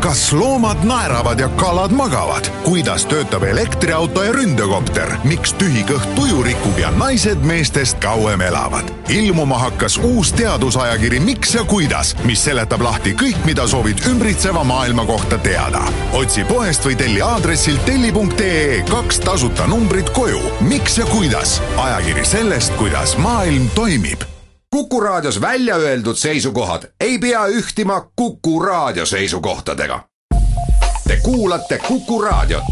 kas loomad naeravad ja kalad magavad? kuidas töötab elektriauto ja ründekopter? miks tühi kõht tuju rikub ja naised meestest kauem elavad? ilmuma hakkas uus teadusajakiri Miks ja kuidas, mis seletab lahti kõik, mida soovid ümbritseva maailma kohta teada. otsi poest või telli aadressilt telli.ee kaks tasuta numbrit koju. miks ja kuidas? ajakiri sellest, kuidas maailm toimib Kuku Raadios välja öeldud seisukohad ei pea ühtima Kuku Raadio seisukohtadega. Te kuulate Kuku Raadiot.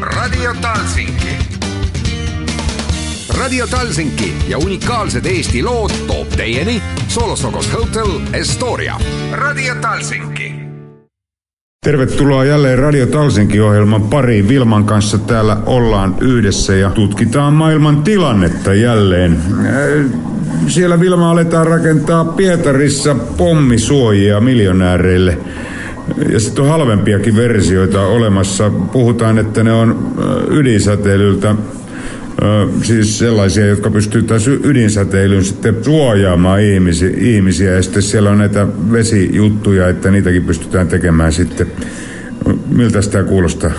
Radio Talsinki. Radio Talsinki ja unikaalsed Eesti lood toob teieni Solosokos Hotel Estoria. Radio Talsinki Tervetuloa jälleen Radio Talsinki-ohjelman pariin. Vilman kanssa täällä ollaan yhdessä ja tutkitaan maailman tilannetta jälleen. Äh, siellä Vilma aletaan rakentaa Pietarissa pommisuojia miljonääreille. Ja sitten on halvempiakin versioita olemassa. Puhutaan, että ne on äh, ydinsäteilyltä siis sellaisia, jotka pystyy taas ydinsäteilyn sitten suojaamaan ihmisiä, ihmisiä. Ja sitten siellä on näitä vesijuttuja, että niitäkin pystytään tekemään sitten. Miltä sitä kuulostaa?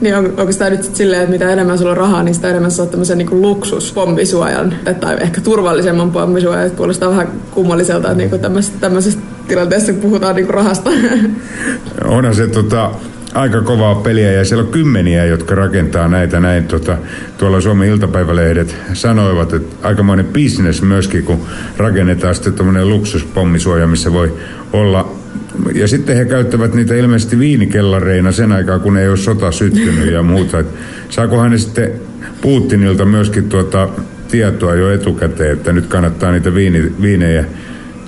Niin on, onko tämä nyt silleen, että mitä enemmän sulla on rahaa, niin sitä enemmän saat tämmöisen niin luksuspommisuojan, tai ehkä turvallisemman pommisuojan. Kuulostaa vähän kummalliselta että niin tämmöisestä, tämmöisestä tilanteessa, puhutaan niin rahasta. Onhan se tota, aika kovaa peliä ja siellä on kymmeniä, jotka rakentaa näitä näin. Tota, tuolla Suomen iltapäivälehdet sanoivat, että aikamoinen bisnes myöskin, kun rakennetaan sitten tuommoinen luksuspommisuoja, missä voi olla ja sitten he käyttävät niitä ilmeisesti viinikellareina sen aikaa, kun ei ole sota syttynyt ja muuta. Et saakohan ne sitten Putinilta myöskin tuota tietoa jo etukäteen, että nyt kannattaa niitä viini, viinejä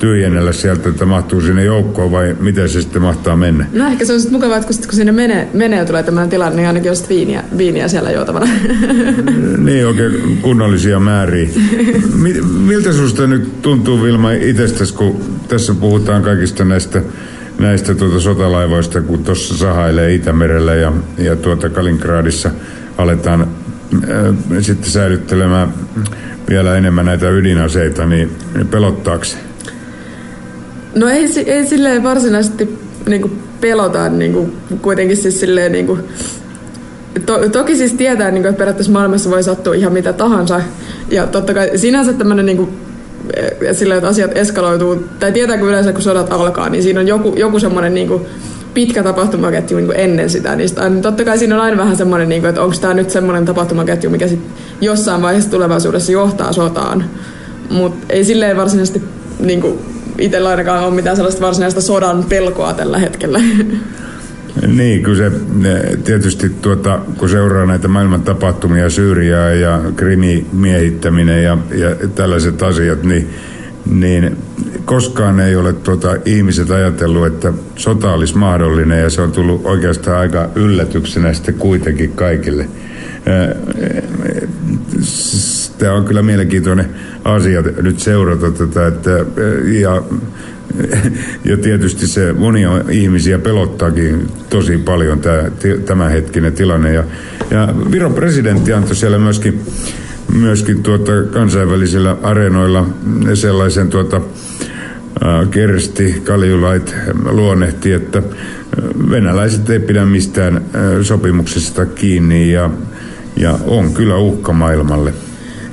tyhjennellä sieltä, että mahtuu sinne joukkoon vai miten se sitten mahtaa mennä? No ehkä se on sitten mukavaa, että kun, kun sinne menee, menee tulee tämmöinen tilanne, niin ainakin on sitten viiniä, viiniä siellä juotavana. niin oikein kunnollisia määriä. Miltä susta nyt tuntuu Vilma itsestäsi, kun tässä puhutaan kaikista näistä näistä tuota sotalaivoista, kun tuossa sahailee Itämerellä ja, ja tuota Kaliningradissa aletaan äh, sitten säilyttelemään vielä enemmän näitä ydinaseita, niin pelottaako se? No ei, ei silleen varsinaisesti niin pelota niin kuin, kuitenkin siis silleen niin kuin, to, toki siis tietää, niin kuin, että periaatteessa maailmassa voi sattua ihan mitä tahansa. Ja totta kai sinänsä tämmöinen niin kuin, sillä, että asiat eskaloituu, tai tietää, kun yleensä kun sodat alkaa, niin siinä on joku, joku semmoinen niin kuin, pitkä tapahtumaketju niin ennen sitä. Niin totta kai siinä on aina vähän semmoinen, niin kuin, että onko tämä nyt semmoinen tapahtumaketju, mikä sit jossain vaiheessa tulevaisuudessa johtaa sotaan. Mutta ei silleen varsinaisesti niin kuin, itsellä ainakaan ole mitään sellaista varsinaista sodan pelkoa tällä hetkellä. Niin, kyllä se tietysti tuota, kun seuraa näitä maailman tapahtumia, Syyriaa ja Krimi miehittäminen ja, ja tällaiset asiat, niin, niin koskaan ei ole tuota, ihmiset ajatellut, että sota olisi mahdollinen ja se on tullut oikeastaan aika yllätyksenä sitten kuitenkin kaikille. Tämä on kyllä mielenkiintoinen asia nyt seurata tätä. Että, ja, ja tietysti se monia ihmisiä pelottaakin tosi paljon tämä tämänhetkinen tilanne. Ja, ja Viron presidentti antoi siellä myöskin, myöskin tuota kansainvälisillä areenoilla sellaisen tuota, Kersti Kaljulait luonnehti, että venäläiset ei pidä mistään sopimuksesta kiinni ja ja on kyllä uhka maailmalle.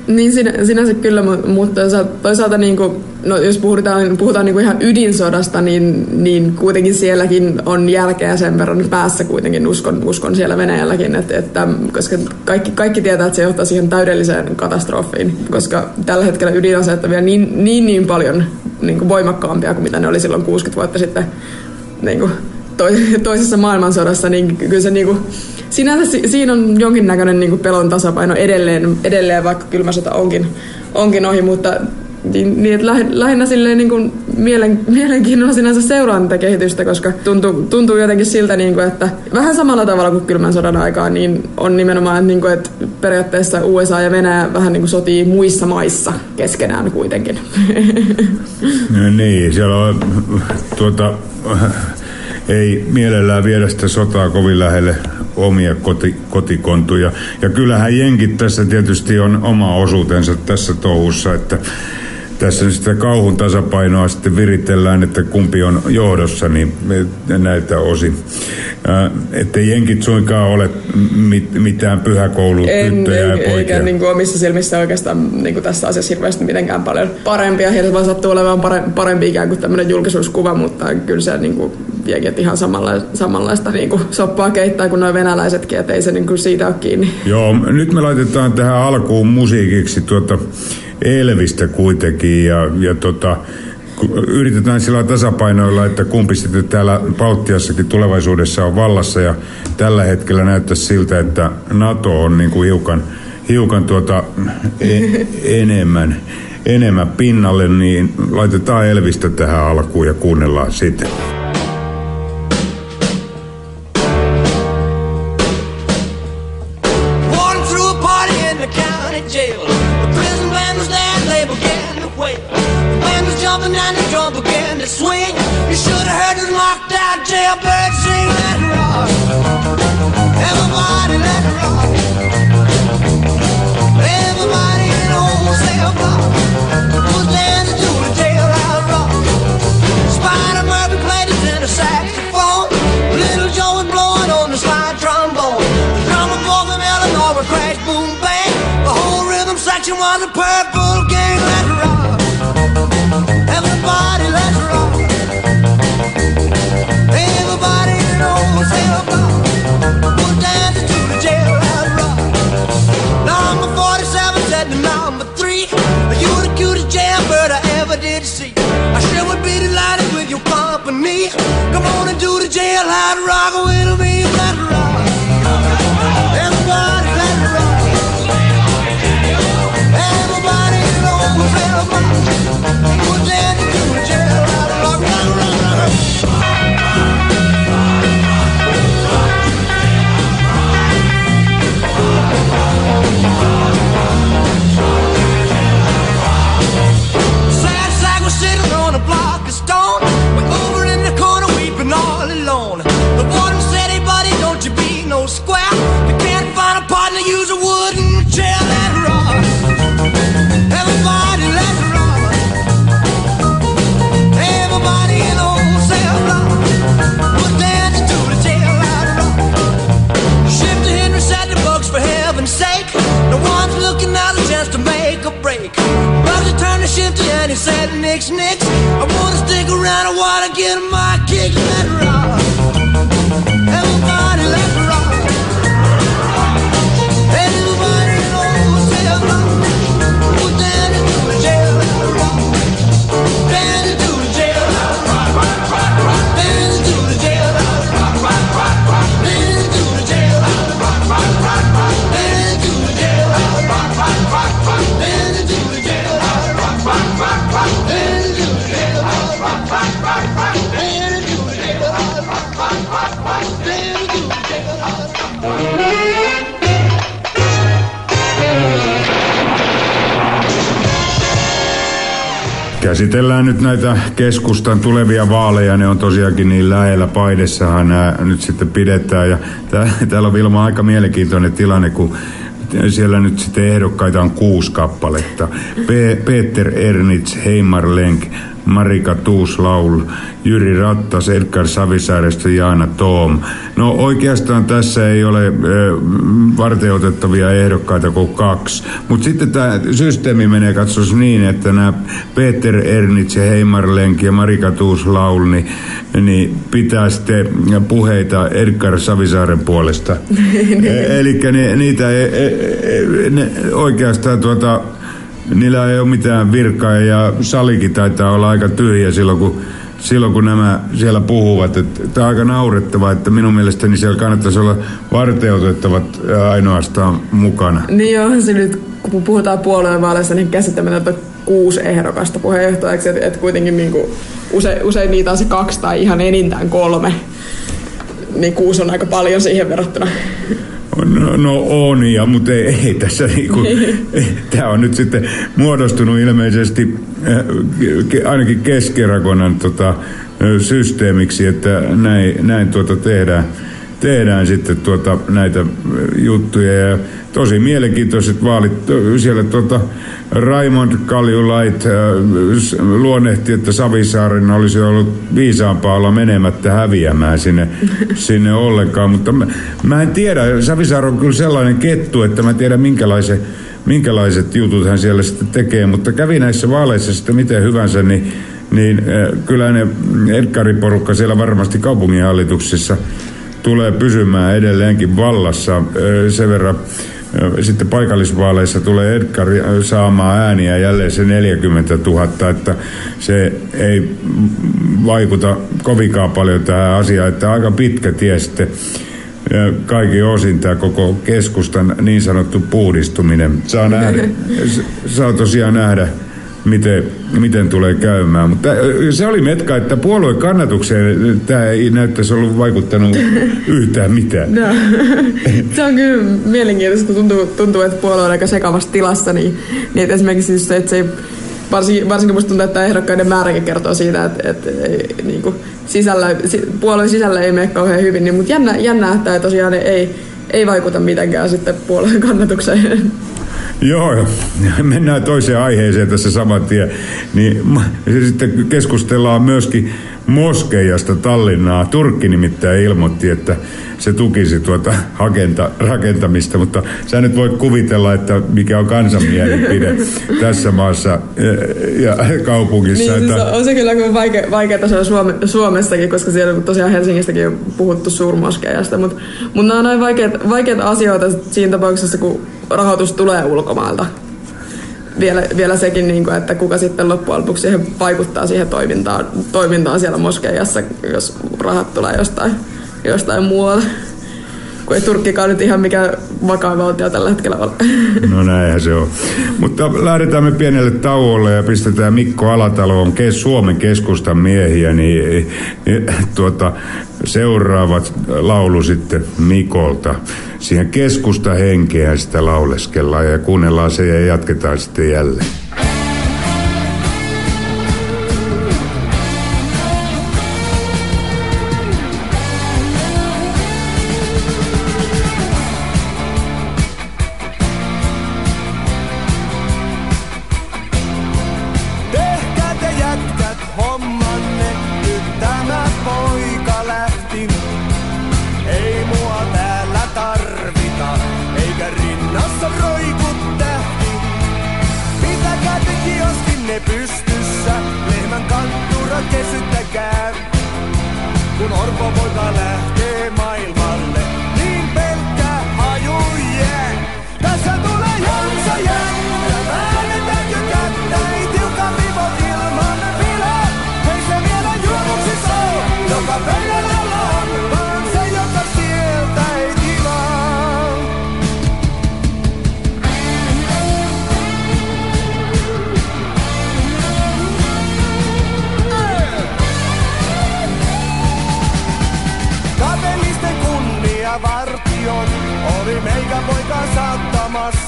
Niin sinä, sinänsä kyllä, mutta toisaalta niin kuin, no jos puhutaan, puhutaan niin kuin ihan ydinsodasta, niin, niin kuitenkin sielläkin on jälkeä sen verran päässä kuitenkin uskon, uskon siellä Venäjälläkin, että, että koska kaikki, kaikki tietää, että se johtaa siihen täydelliseen katastrofiin, koska tällä hetkellä ydinaseet on vielä niin, niin, niin paljon niin kuin voimakkaampia kuin mitä ne oli silloin 60 vuotta sitten niin kuin toisessa maailmansodassa, niin kyllä se niin kuin, sinänsä siinä on jonkinnäköinen niin kuin pelon tasapaino edelleen, edelleen, vaikka kylmä sota onkin, onkin ohi, mutta niin, niin että lähinnä silleen niin kuin mielen, mielenkiinnolla sinänsä seuraan tätä kehitystä, koska tuntuu, tuntuu jotenkin siltä, niin kuin, että vähän samalla tavalla kuin kylmän sodan aikaa, niin on nimenomaan, niin kuin, että periaatteessa USA ja Venäjä vähän niin kuin sotii muissa maissa keskenään kuitenkin. No niin, siellä on tuota, ei mielellään viedä sitä sotaa kovin lähelle omia koti, kotikontuja. Ja kyllähän jenkit tässä tietysti on oma osuutensa tässä touhussa, että tässä sitä kauhun tasapainoa sitten viritellään, että kumpi on johdossa, niin näiltä osin. Että jenkit suinkaan ole mit, mitään pyhäkoulutyttöjä ja poikia. Eikä niin kuin omissa silmissä oikeastaan niin kuin tässä asiassa hirveästi mitenkään paljon parempia. Heillä vaan sattuu olemaan parempi ikään kuin tämmöinen julkisuuskuva, mutta kyllä se niin kuin jenkit ihan samanlaista, samanlaista niin kuin soppaa keittää kuin nuo venäläisetkin, että ei se niin kuin siitä ole kiinni. Joo, nyt me laitetaan tähän alkuun musiikiksi tuota Elvistä kuitenkin ja, ja tota, yritetään sillä tasapainoilla, että kumpi sitten täällä Baltiassakin tulevaisuudessa on vallassa ja tällä hetkellä näyttää siltä, että NATO on niin kuin hiukan, hiukan tuota e- enemmän, enemmän pinnalle, niin laitetaan Elvistä tähän alkuun ja kuunnellaan sitten. Searching for a purple gang, let's rock. Everybody, let's rock. Everybody knows the whole cell. We'll dance to the jail, let's rock. Number 47 said to number 3. You the cutest jailbird I ever did see. I sure would be delighted with your company. Come on and do the jail, hot rock with me. makes me Käsitellään nyt näitä keskustan tulevia vaaleja. Ne on tosiaankin niin lähellä. Paidessahan nämä nyt sitten pidetään. Ja täällä on Vilma aika mielenkiintoinen tilanne, kun siellä nyt sitten ehdokkaita on kuusi kappaletta. P- Peter Ernits, Heimar Lenk, Marika Tuuslaul, Jyri Rattas, Edgar Savisaaresta, Jaana Toom. No oikeastaan tässä ei ole varteutettavia ehdokkaita kuin kaksi. Mutta sitten tämä systeemi menee katsos niin, että nämä Peter Ernits ja Heimar Lenk ja Marika Tuuslaul, niin, niin pitää sitten puheita Edgar Savisaaren puolesta. e, Eli niitä e, e, ne, oikeastaan tuota niillä ei ole mitään virkaa ja salikin taitaa olla aika tyhjä silloin, kun silloin kun nämä siellä puhuvat. Tämä on aika naurettava, että minun mielestäni siellä kannattaisi olla varteutettavat ainoastaan mukana. Niin joo, se nyt kun puhutaan puoluevaaleissa, niin käsittämättä kuusi ehdokasta puheenjohtajaksi, että et kuitenkin niin kuin usein, usein niitä on se kaksi tai ihan enintään kolme. Niin kuusi on aika paljon siihen verrattuna. No, no on, ja, mutta ei, ei tässä niinku, tämä on nyt sitten muodostunut ilmeisesti äh, ainakin keskirakonan tota, systeemiksi, että näin, näin tuota tehdään, tehdään sitten tuota, näitä juttuja. Ja tosi mielenkiintoiset vaalit. Siellä tuota, Raimond Kaljulait äh, luonnehti, että Savisaaren olisi ollut viisaampaa olla menemättä häviämään sinne, sinne ollenkaan. Mutta mä, mä en tiedä, Savisaar on kyllä sellainen kettu, että mä tiedän minkälaisen minkälaiset jutut hän siellä sitten tekee, mutta kävi näissä vaaleissa sitten miten hyvänsä, niin, niin äh, kyllä ne Edgari-porukka siellä varmasti kaupunginhallituksessa tulee pysymään edelleenkin vallassa. Sen verran sitten paikallisvaaleissa tulee Edgar saamaan ääniä jälleen se 40 000, että se ei vaikuta kovinkaan paljon tähän asiaan, että aika pitkä tie sitten. Kaikki osin tämä koko keskustan niin sanottu puhdistuminen. Saa, nähdä, saa tosiaan nähdä, miten, miten tulee käymään. Mutta se oli metka, että puolueen kannatukseen tämä ei näyttäisi ollut vaikuttanut yhtään mitään. No. se on kyllä mielenkiintoista, kun tuntuu, tuntuu että puolue on aika sekavassa tilassa, niin, niin että esimerkiksi just se, että se ei varsinkin, varsinkin musta tuntuu, että ehdokkaiden määräkin kertoo siitä, että, että ei, niin kuin sisällä, puolueen sisällä ei mene kauhean hyvin, niin, mutta jännä, jännä, että tosiaan ei, ei vaikuta mitenkään sitten puolueen kannatukseen. Joo, mennään toiseen aiheeseen tässä saman tien. Niin, sitten keskustellaan myöskin moskeijasta Tallinnaa. Turkki nimittäin ilmoitti, että se tukisi tuota hakenta, rakentamista, mutta sä nyt voit kuvitella, että mikä on kansan mielipide tässä maassa eh, ja kaupungissa. Niin, että... siis on se kyllä vaikea, vaikeaa se Suome, Suomessakin, koska siellä tosiaan Helsingistäkin on puhuttu suurmoskeijasta, mutta, mutta nämä on näin vaikeita, vaikeita asioita siinä tapauksessa, kun rahoitus tulee ulkomailta vielä, vielä sekin, niin kuin, että kuka sitten loppujen lopuksi siihen vaikuttaa siihen toimintaan, toimintaan siellä moskeijassa, jos rahat tulee jostain, jostain muualta. Kun ei Turkkikaan nyt ihan mikä vakaa valtio tällä hetkellä ole. No näinhän se on. Mutta lähdetään me pienelle tauolle ja pistetään Mikko Alatalo on kes, Suomen keskustan miehiä, niin, niin tuota, seuraavat laulu sitten Mikolta. Siihen keskusta henkeä sitä lauleskellaan ja kuunnellaan se ja jatketaan sitten jälleen. voy valer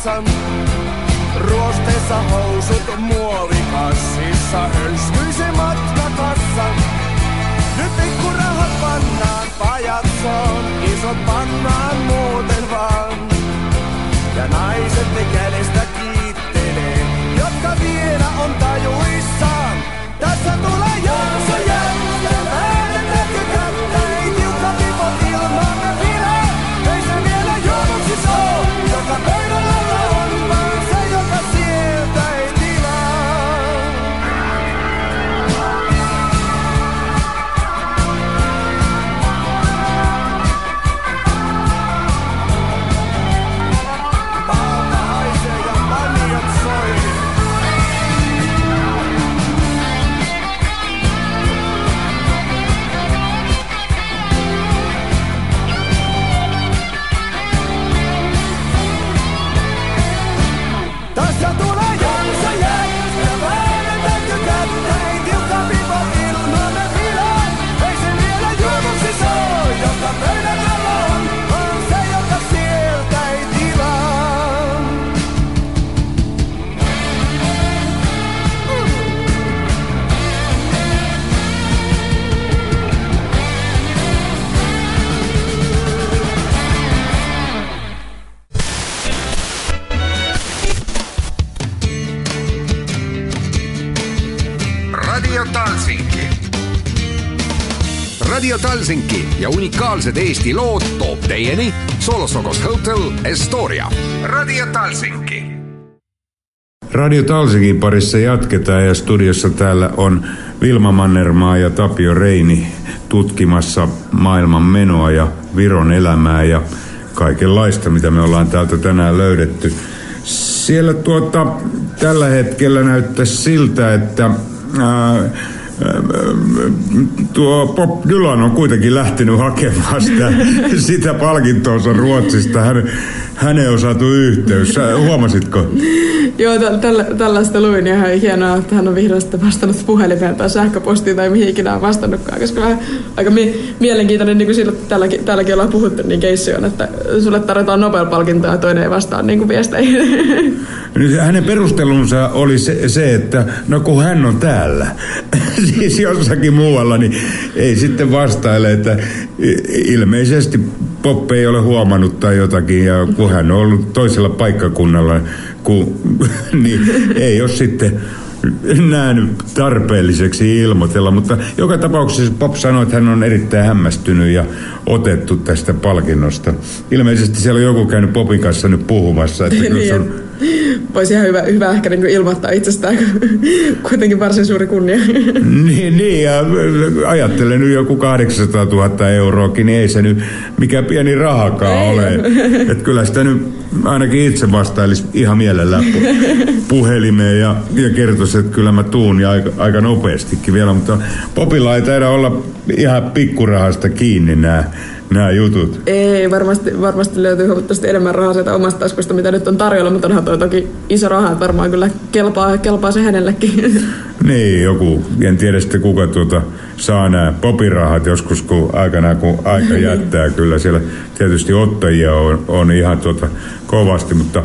matkassa. Ruosteessa housut muovikassissa, hölskyisi matkakassa. Nyt pikkurahat pannaan pajatsoon, isot pannaan muuten vaan. Ja naiset ne kädestä kiittelee, jotka vielä on tajuissaan. Tässä tulee jakso jännä. Talsinki ja unikaalsed Eesti lood toob teieni Solosokos Hotel Estoria. Radio Talsinki. Radio Talsinkin parissa jatketaan ja studiossa täällä on Vilma Mannermaa ja Tapio Reini tutkimassa maailman menoa ja Viron elämää ja kaikenlaista, mitä me ollaan täältä tänään löydetty. Siellä tuota, tällä hetkellä näyttäisi siltä, että ää, tuo Bob Dylan on kuitenkin lähtenyt hakemaan sitä, sitä palkintoonsa Ruotsista. Hän, häneen on saatu yhteys. Huomasitko? Joo, tällä, tällaista luin ja ihan hienoa, että hän on vihdoin vastannut puhelimeen tai sähköpostiin tai mihin ikinä on vastannutkaan, koska vähän aika mi- mielenkiintoinen, niin kuin sillä, tälläkin, tälläkin ollaan puhuttu, niin keissi on, että sulle tarjotaan Nobel-palkintoa ja toinen ei vastaa niin kuin viesteihin. Hänen perustelunsa oli se, se, että no kun hän on täällä, siis jossakin muualla, niin ei sitten vastaile, että ilmeisesti Poppe ei ole huomannut tai jotakin, ja kun hän on ollut toisella paikkakunnalla, kun, niin ei ole sitten nähnyt tarpeelliseksi ilmoitella, mutta joka tapauksessa Pop sanoi, että hän on erittäin hämmästynyt ja otettu tästä palkinnosta. Ilmeisesti siellä on joku käynyt Popin kanssa nyt puhumassa, että kyllä se on voisi ihan hyvä, hyvä ehkä niin ilmoittaa itsestään, kuitenkin varsin suuri kunnia. niin, niin, ja ajattelen nyt joku 800 000 euroakin, niin ei se nyt mikä pieni rahakaan ei. ole. Että kyllä sitä nyt ainakin itse vastailisi ihan mielellään puhelimeen ja, ja kertoisi, että kyllä mä tuun ja aika, aika nopeastikin vielä, mutta Popilla ei taida olla ihan pikkurahasta kiinni nämä nämä jutut. Ei, varmasti, varmasti löytyy huomattavasti enemmän rahaa sieltä omasta taskusta, mitä nyt on tarjolla, mutta onhan toi toki iso raha, että varmaan kyllä kelpaa, kelpaa se hänellekin. Niin, joku, en tiedä sitten kuka tuota, saa nämä popirahat joskus, kun aikana kun aika jättää. kyllä siellä tietysti ottajia on, on ihan tuota, kovasti, mutta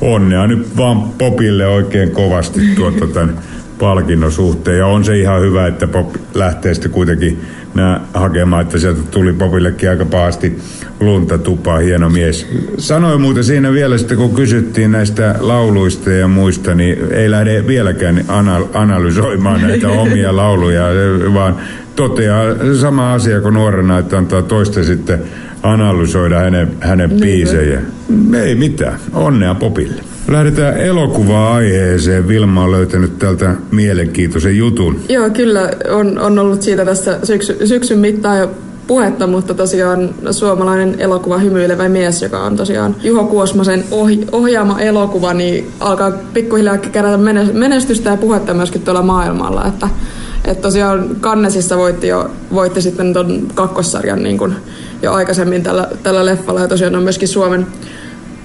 onnea nyt vaan popille oikein kovasti tuota, tämän palkinnon suhteen. Ja on se ihan hyvä, että pop lähtee sitten kuitenkin nää hakemaan, että sieltä tuli Popillekin aika pahasti lunta tupaa, hieno mies. Sanoin muuten siinä vielä sitten, kun kysyttiin näistä lauluista ja muista, niin ei lähde vieläkään anal- analysoimaan näitä omia lauluja, vaan toteaa sama asia kuin nuorena, että antaa toista sitten analysoida hänen, hänen niin. biisejä. Ei mitään, onnea Popille. Lähdetään elokuva-aiheeseen. Vilma on löytänyt tältä mielenkiintoisen jutun. Joo, kyllä. On, on ollut siitä tässä syksy, syksyn mittaan jo puhetta, mutta tosiaan suomalainen elokuva Hymyilevä mies, joka on tosiaan Juho Kuosmasen ohi, ohjaama elokuva, niin alkaa pikkuhiljaa kerätä menestystä ja puhetta myöskin tuolla maailmalla. Että, että tosiaan Kannesissa voitti, jo, voitti sitten tuon kakkossarjan niin kuin jo aikaisemmin tällä, tällä leffalla ja tosiaan on myöskin Suomen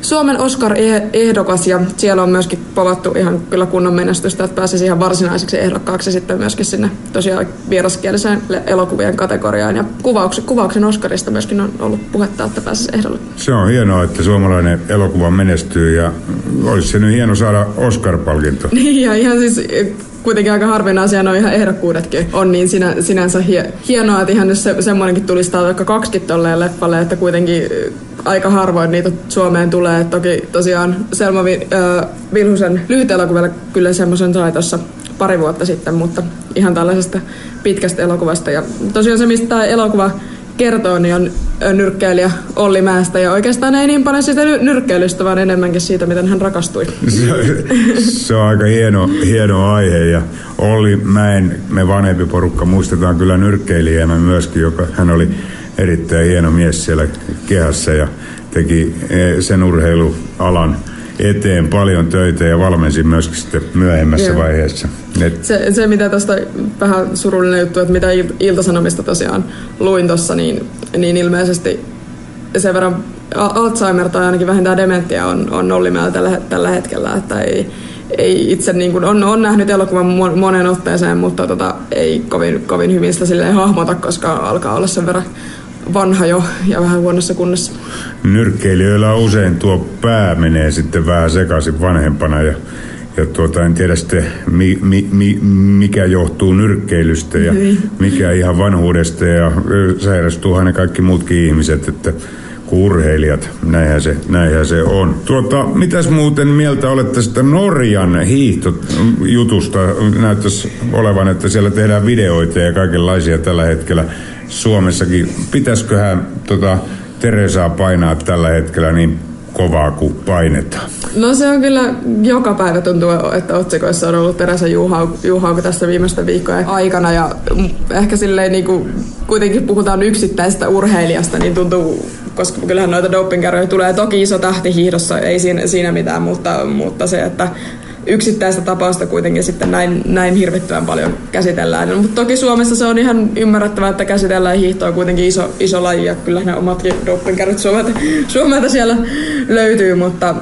Suomen Oscar-ehdokas ja siellä on myöskin povattu ihan kyllä kunnon menestystä, että pääsisi ihan varsinaiseksi ehdokkaaksi sitten myöskin sinne tosiaan vieraskieliseen elokuvien kategoriaan. Ja kuvauksen, kuvauksen Oscarista myöskin on ollut puhetta, että pääsisi ehdolle. Se on hienoa, että suomalainen elokuva menestyy ja olisi se nyt hieno saada Oscar-palkinto. Niin ja ihan siis kuitenkin aika harvinaisia nuo ihan ehdokkuudetkin on, niin sinä, sinänsä hie, hienoa, että ihan se, semmoinenkin tulisi vaikka kaksikin tolleen leffalle, että kuitenkin aika harvoin niitä Suomeen tulee. Toki tosiaan Selma äh, Vilhusen lyhyt elokuva kyllä semmoisen sai tuossa pari vuotta sitten, mutta ihan tällaisesta pitkästä elokuvasta. Ja tosiaan se, mistä tämä elokuva kertoo, niin on nyrkkeilijä Olli Mäestä. Ja oikeastaan ei niin paljon siitä nyrkkeilystä, vaan enemmänkin siitä, miten hän rakastui. Se, se on aika hieno, hieno aihe. Ja Olli Mäen, me vanhempi porukka, muistetaan kyllä nyrkkeilijänä myöskin, joka hän oli erittäin hieno mies siellä kehässä ja teki e, sen urheilualan eteen paljon töitä ja valmensi myöskin sitten myöhemmässä Joo. vaiheessa. Et... Se, se, mitä tästä vähän surullinen juttu, että mitä Iltasanomista tosiaan luin tuossa, niin, niin ilmeisesti sen verran Alzheimer tai ainakin vähintään dementia on, on nollimällä tällä, tällä hetkellä, että ei, ei itse niin kuin, on, on nähnyt elokuvan monen otteeseen, mutta tota, ei kovin, kovin hyvin sitä silleen hahmota, koska alkaa olla sen verran vanha jo ja vähän huonossa kunnossa. Nyrkkeilijöillä usein tuo pää menee sitten vähän sekaisin vanhempana ja ja tuota, en tiedä sitten mi, mi, mi, mikä johtuu nyrkkeilystä ja niin. mikä ihan vanhuudesta ja sairastuu aina kaikki muutkin ihmiset, että kuin urheilijat. Näinhän se, näinhän se on. Tuota, mitäs muuten mieltä olette tästä Norjan hiihtojutusta? Näyttäisi olevan, että siellä tehdään videoita ja kaikenlaisia tällä hetkellä Suomessakin. Pitäisiköhän tota, Teresaa painaa tällä hetkellä niin kovaa kuin painetaan? No se on kyllä, joka päivä tuntuu, että otsikoissa on ollut Teresa Juhauko tässä viimeisten viikkojen aikana ja ehkä silleen niin kuin, kuitenkin puhutaan yksittäisestä urheilijasta, niin tuntuu, koska kyllähän noita dopingkärjoja tulee toki iso tähti hiihdossa, ei siinä, siinä mitään, mutta, mutta se, että yksittäistä tapausta kuitenkin sitten näin, näin hirvittävän paljon käsitellään. Mutta toki Suomessa se on ihan ymmärrettävää, että käsitellään hiihtoa kuitenkin iso, iso laji ja kyllä ne omatkin dopingkärryt Suomelta, Suomelta siellä löytyy, mutta,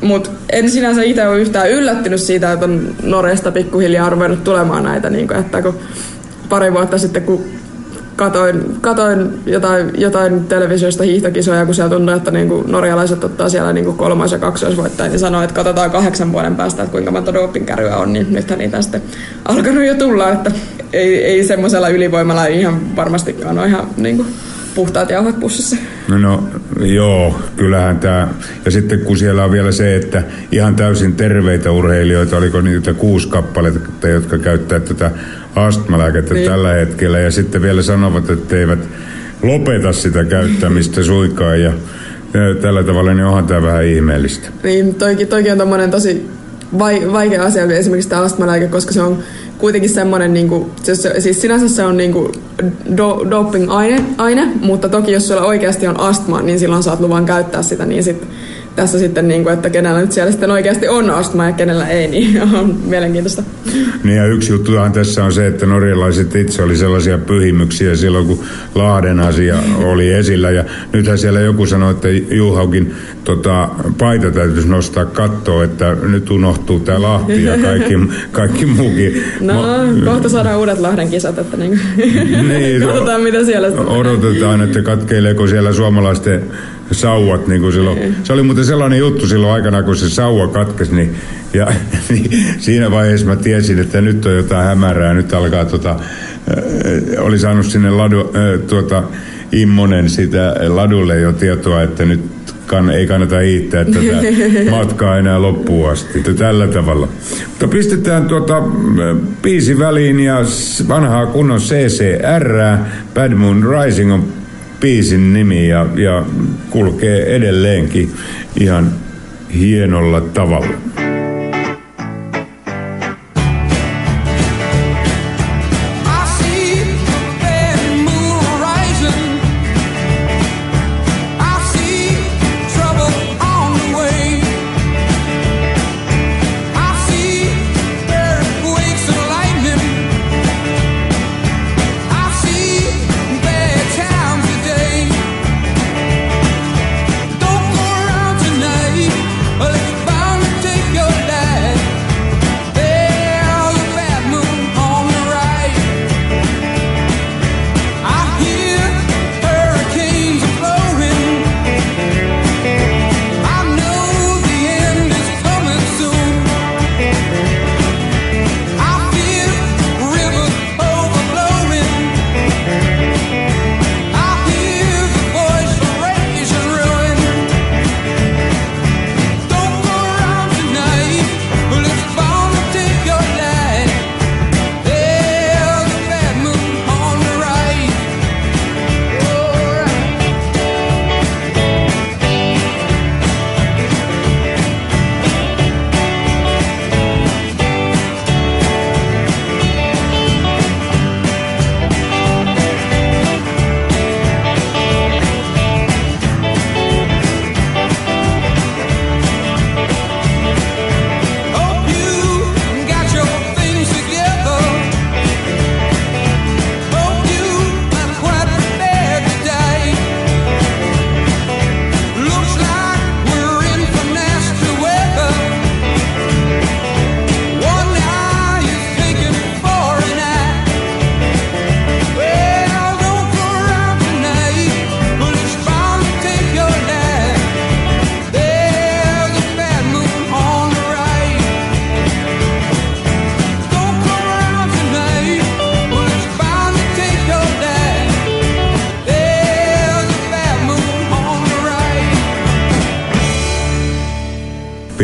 mutta en sinänsä itse ole yhtään yllättynyt siitä, että on Norjasta pikkuhiljaa ruvennut tulemaan näitä, niin kuin, että kun pari vuotta sitten, kun katoin, katoin jotain, jotain televisiosta hiihtokisoja, kun siellä tuntuu, että niinku norjalaiset ottaa siellä niinku kolmas- ja kaksoisvoittajia, niin sanoi, että katsotaan kahdeksan vuoden päästä, että kuinka monta dopingkärryä on, niin nythän niitä sitten alkanut jo tulla, että ei, ei semmoisella ylivoimalla ihan varmastikaan ole ihan niinku puhtaat jauhat pussissa. No, no joo, kyllähän tämä. Ja sitten kun siellä on vielä se, että ihan täysin terveitä urheilijoita, oliko niitä kuusi kappaletta, jotka käyttää tätä astmalääkettä niin. tällä hetkellä. Ja sitten vielä sanovat, että eivät lopeta sitä käyttämistä suikaan. Ja, tällä tavalla niin onhan tämä vähän ihmeellistä. Niin, toikin, toikin on tommonen tosi vaikea asia esimerkiksi tämä astmalääke, koska se on kuitenkin semmoinen, niin kuin, siis sinänsä se on niin kuin do, doping-aine, aine, mutta toki jos sulla oikeasti on astma, niin silloin saat luvan käyttää sitä, niin sitten tässä sitten, niin kuin, että kenellä nyt siellä sitten oikeasti on astma ja kenellä ei, niin on mielenkiintoista. Niin ja yksi juttuhan tässä on se, että norjalaiset itse oli sellaisia pyhimyksiä silloin, kun Lahden asia oli esillä. Ja nythän siellä joku sanoi, että Juhaukin tota, paita täytyisi nostaa kattoon, että nyt unohtuu tämä Lahti ja kaikki, kaikki muukin. No, Ma- kohta saadaan uudet Lahden kisat, että niin, niin katsotaan mitä siellä Odotetaan, että katkeileeko siellä suomalaisten sauvat niin kuin silloin. Niin. Se oli muuten sellainen juttu silloin aikana, kun se sauva katkesi, niin, ja, niin siinä vaiheessa mä tiesin, että nyt on jotain hämärää, nyt alkaa tota, äh, oli saanut sinne ladu, äh, tuota, Immonen sitä ladulle jo tietoa, että nyt kann, ei kannata hiittää tätä matkaa enää loppuun asti. Tällä tavalla. Mutta pistetään tuota biisi väliin ja vanhaa kunnon CCR, Bad Moon Rising on biisin nimi ja, ja kulkee edelleenkin ihan hienolla tavalla.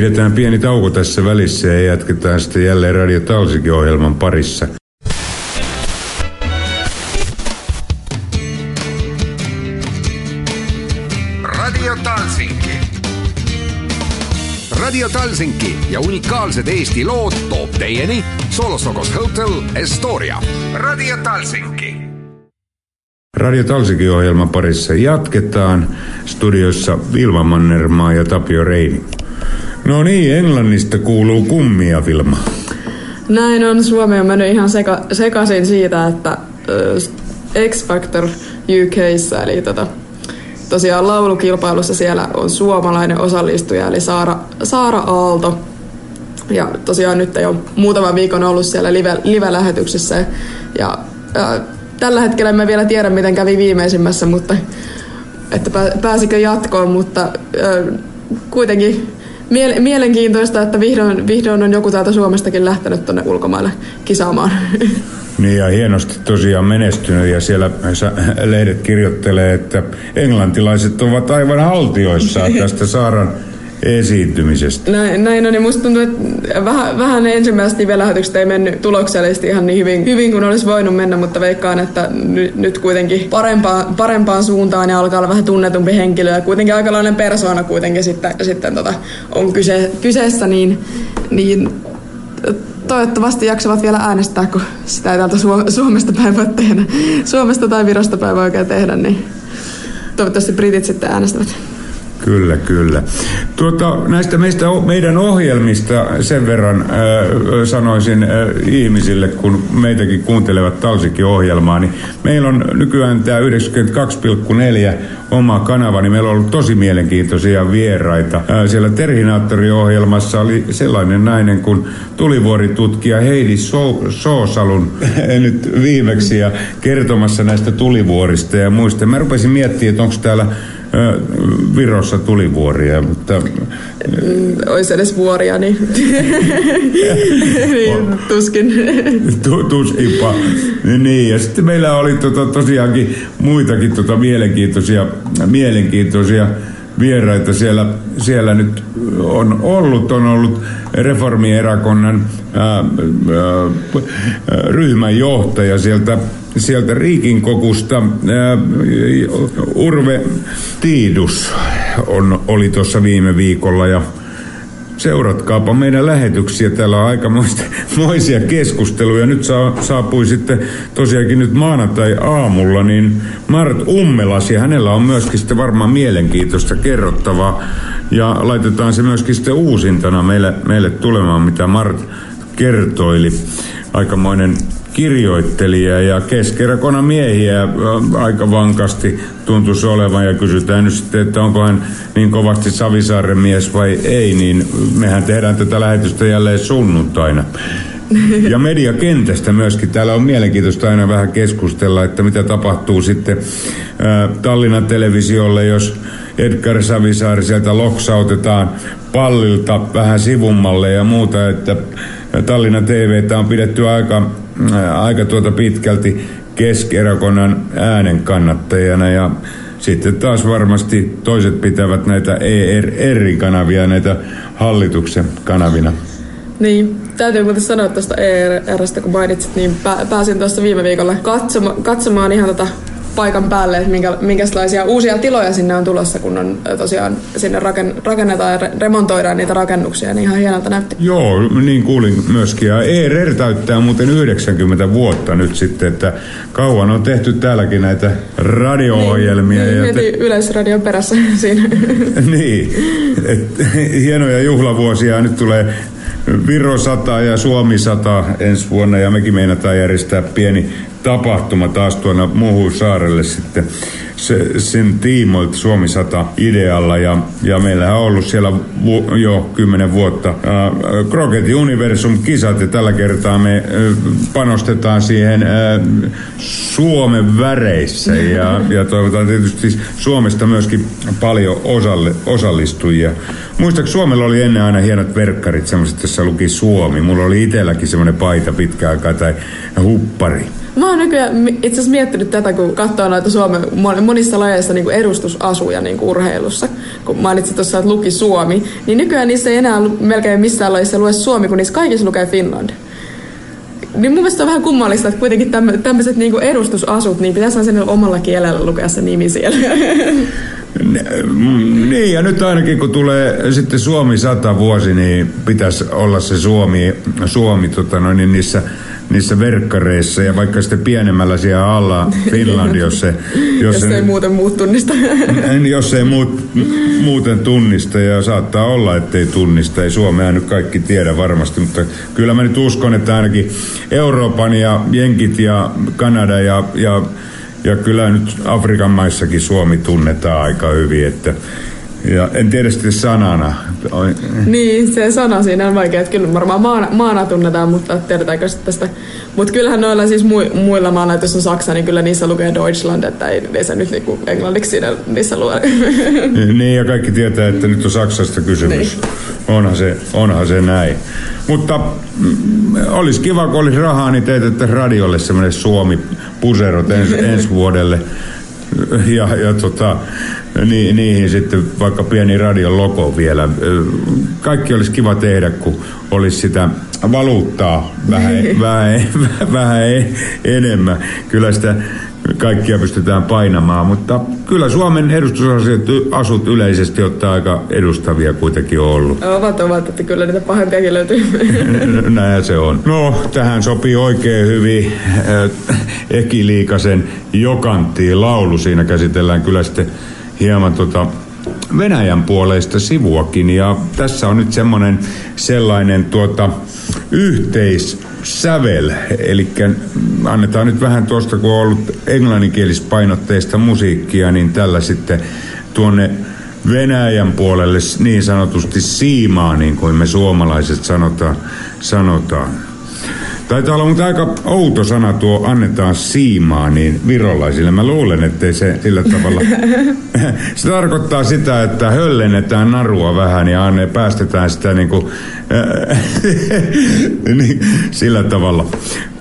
Pidetään pieni tauko tässä välissä ja jatketaan sitten jälleen Radio Talsikin ohjelman parissa. Radio Talsinki. Radio Talsinki ja unikaalsed Eesti lood toob teieni Solosokos Hotel Estoria. Radio Talsinki. Radio Talsikin ohjelman parissa jatketaan. Studiossa Vilma Mannermaa ja Tapio Reini. No niin, Englannista kuuluu kummia, Vilma. Näin on. Suomi on mennyt ihan seka, sekaisin siitä, että äh, X Factor UKissa, eli tota, tosiaan laulukilpailussa siellä on suomalainen osallistuja, eli Saara, Saara Aalto. Ja tosiaan nyt jo muutama viikon ollut siellä live, live-lähetyksessä. Ja ää, tällä hetkellä emme vielä tiedä, miten kävi viimeisimmässä, mutta että pääsikö jatkoon, mutta ää, kuitenkin mielenkiintoista, että vihdoin, vihdoin on joku täältä Suomestakin lähtenyt tuonne ulkomaille kisaamaan. Niin ja hienosti tosiaan menestynyt ja siellä lehdet kirjoittelee, että englantilaiset ovat aivan haltioissaan tästä Saaran esiintymisestä. Näin, näin on, niin musta tuntuu, että vähän, vähän ensimmäiset live-lähetykset ei mennyt tuloksellisesti ihan niin hyvin, hyvin kuin olisi voinut mennä, mutta veikkaan, että nyt, nyt kuitenkin parempaan, parempaan suuntaan ja alkaa olla vähän tunnetumpi henkilö ja kuitenkin aikalainen persoona kuitenkin sitten, sitten tota, on kyse, kyseessä, niin, niin toivottavasti jaksavat vielä äänestää, kun sitä ei täältä Suomesta päin voi tehdä. Suomesta tai Virosta päin voi oikein tehdä, niin toivottavasti britit sitten äänestävät. Kyllä, kyllä. Tuota, näistä meistä, meidän ohjelmista sen verran äh, sanoisin äh, ihmisille, kun meitäkin kuuntelevat Talsikin ohjelmaa, niin meillä on nykyään tämä 92,4 oma kanava, niin meillä on ollut tosi mielenkiintoisia vieraita. Äh, siellä Terhinaattori-ohjelmassa oli sellainen nainen kuin tulivuoritutkija Heidi so- Soosalun nyt viimeksi ja kertomassa näistä tulivuorista ja muista. Mä rupesin miettimään, että onko täällä Virossa tulivuoria, mutta... Mm, Olisi edes vuoria, niin, niin tuskin. Tuskinpa. Niin, ja sitten meillä oli tota, tosiaankin muitakin tota, mielenkiintoisia, mielenkiintoisia vieraita siellä, siellä nyt on ollut. On ollut reformierakonnan ää, ää, ryhmän johtaja sieltä sieltä Riikin kokusta ää, Urve Tiidus on, oli tuossa viime viikolla ja seuratkaapa meidän lähetyksiä. Täällä on aika moisia keskusteluja. Nyt saa, saapui sitten tosiaankin nyt maanantai-aamulla, niin Mart Ummelas, ja hänellä on myöskin sitten varmaan mielenkiintoista kerrottavaa. Ja laitetaan se myöskin sitten uusintana meille, meille tulemaan, mitä Mart kertoili. Aikamoinen kirjoittelija ja keskerakona miehiä aika vankasti tuntuisi olevan ja kysytään nyt sitten, että onko hän niin kovasti Savisaaren mies vai ei, niin mehän tehdään tätä lähetystä jälleen sunnuntaina. Ja mediakentästä myöskin. Täällä on mielenkiintoista aina vähän keskustella, että mitä tapahtuu sitten Tallinnan televisiolle, jos Edgar Savisaari sieltä loksautetaan pallilta vähän sivummalle ja muuta, että Tallinnan TV on pidetty aika aika tuota pitkälti keskerakonnan äänen kannattajana ja sitten taas varmasti toiset pitävät näitä ERR-kanavia näitä hallituksen kanavina. Niin, täytyy muuten sanoa tuosta ERRstä, kun mainitsit, niin pääsin tuossa viime viikolla katsoma, katsomaan ihan tätä paikan päälle, että minkä, minkälaisia uusia tiloja sinne on tulossa, kun on tosiaan sinne raken, rakennetaan ja remontoidaan niitä rakennuksia, niin ihan hienolta näytti. Joo, niin kuulin myöskin. Ja ERR täyttää muuten 90 vuotta nyt sitten, että kauan on tehty täälläkin näitä radio-ohjelmia. Niin, ja te... Yleisradion perässä siinä. niin, et, hienoja juhlavuosia nyt tulee Viro 100 ja Suomi 100 ensi vuonna ja mekin meinataan järjestää pieni tapahtuma taas tuonne muuhun saarelle sitten se, sen tiimoilta Suomi 100 idealla ja, ja meillä on ollut siellä vu, jo kymmenen vuotta äh, Crockett Universum kisat ja tällä kertaa me äh, panostetaan siihen äh, Suomen väreissä ja, ja toivotaan tietysti Suomesta myöskin paljon osalle, osallistujia. Muistaakseni Suomella oli ennen aina hienot verkkarit, semmoiset, jossa luki Suomi. Mulla oli itselläkin semmoinen paita pitkä aikaa tai huppari. Mä oon nykyään itse asiassa miettinyt tätä, kun katsoo noita Suomen monissa lajeissa niin edustusasuja niin urheilussa. Kun mainitsit tuossa, että luki Suomi, niin nykyään niissä ei enää melkein missään lajissa lue Suomi, kun niissä kaikissa lukee Finland. Niin mun mielestä on vähän kummallista, että kuitenkin tämmöiset niin edustusasut, niin pitäisi sen omalla kielellä lukea se nimi siellä. Niin, ja nyt ainakin kun tulee sitten Suomi sata vuosi, niin pitäisi olla se Suomi, Suomi tota noin, niin niissä niissä verkkareissa ja vaikka sitten pienemmällä siellä alla Finland, jos se... Jos, jos se, ei muuten muut tunnista. jos ei muut, muuten tunnista ja saattaa olla, ettei tunnista. Ei Suomea nyt kaikki tiedä varmasti, mutta kyllä mä nyt uskon, että ainakin Euroopan ja Jenkit ja Kanada ja, ja, ja kyllä nyt Afrikan maissakin Suomi tunnetaan aika hyvin, että ja en tiedä sitten sanana. Niin, se sana siinä on vaikea. Että kyllä varmaan maana, maana tunnetaan, mutta tiedetäänkö tästä. Mutta kyllähän noilla siis mu, muilla maana, jos on Saksa, niin kyllä niissä lukee Deutschland, että ei, ei se nyt niinku englanniksi siinä, niissä lue. niin, ja kaikki tietää, että nyt on Saksasta kysymys. Niin. Onhan, se, onhan se näin. Mutta mm, olisi kiva, kun olisi rahaa, niin teetettäisiin radiolle semmoinen Suomi-puserot ens, ensi vuodelle. Ja, ja tota, ni, niihin sitten vaikka pieni radion logo vielä. Kaikki olisi kiva tehdä, kun olisi sitä valuuttaa vähän, vähän, vähän enemmän. Kyllä sitä kaikkia pystytään painamaan, mutta kyllä Suomen edustusasut yleisesti ottaa aika edustavia kuitenkin on ollut. Ovat, ovat, että kyllä niitä pahempiakin löytyy. Näin se on. No, tähän sopii oikein hyvin äh, Eki Liikasen Jokanttiin laulu. Siinä käsitellään kyllä sitten hieman tota Venäjän puoleista sivuakin. Ja tässä on nyt semmoinen sellainen tuota, yhteissävel, eli annetaan nyt vähän tuosta, kun on ollut englanninkielispainotteista musiikkia, niin tällä sitten tuonne Venäjän puolelle niin sanotusti siimaa, niin kuin me suomalaiset sanotaan. sanotaan. Taitaa olla mutta aika outo sana tuo annetaan siimaa niin virolaisille. Mä luulen, ettei se sillä tavalla... se tarkoittaa sitä, että höllennetään narua vähän ja anne, päästetään sitä niin kuin, niin, sillä tavalla.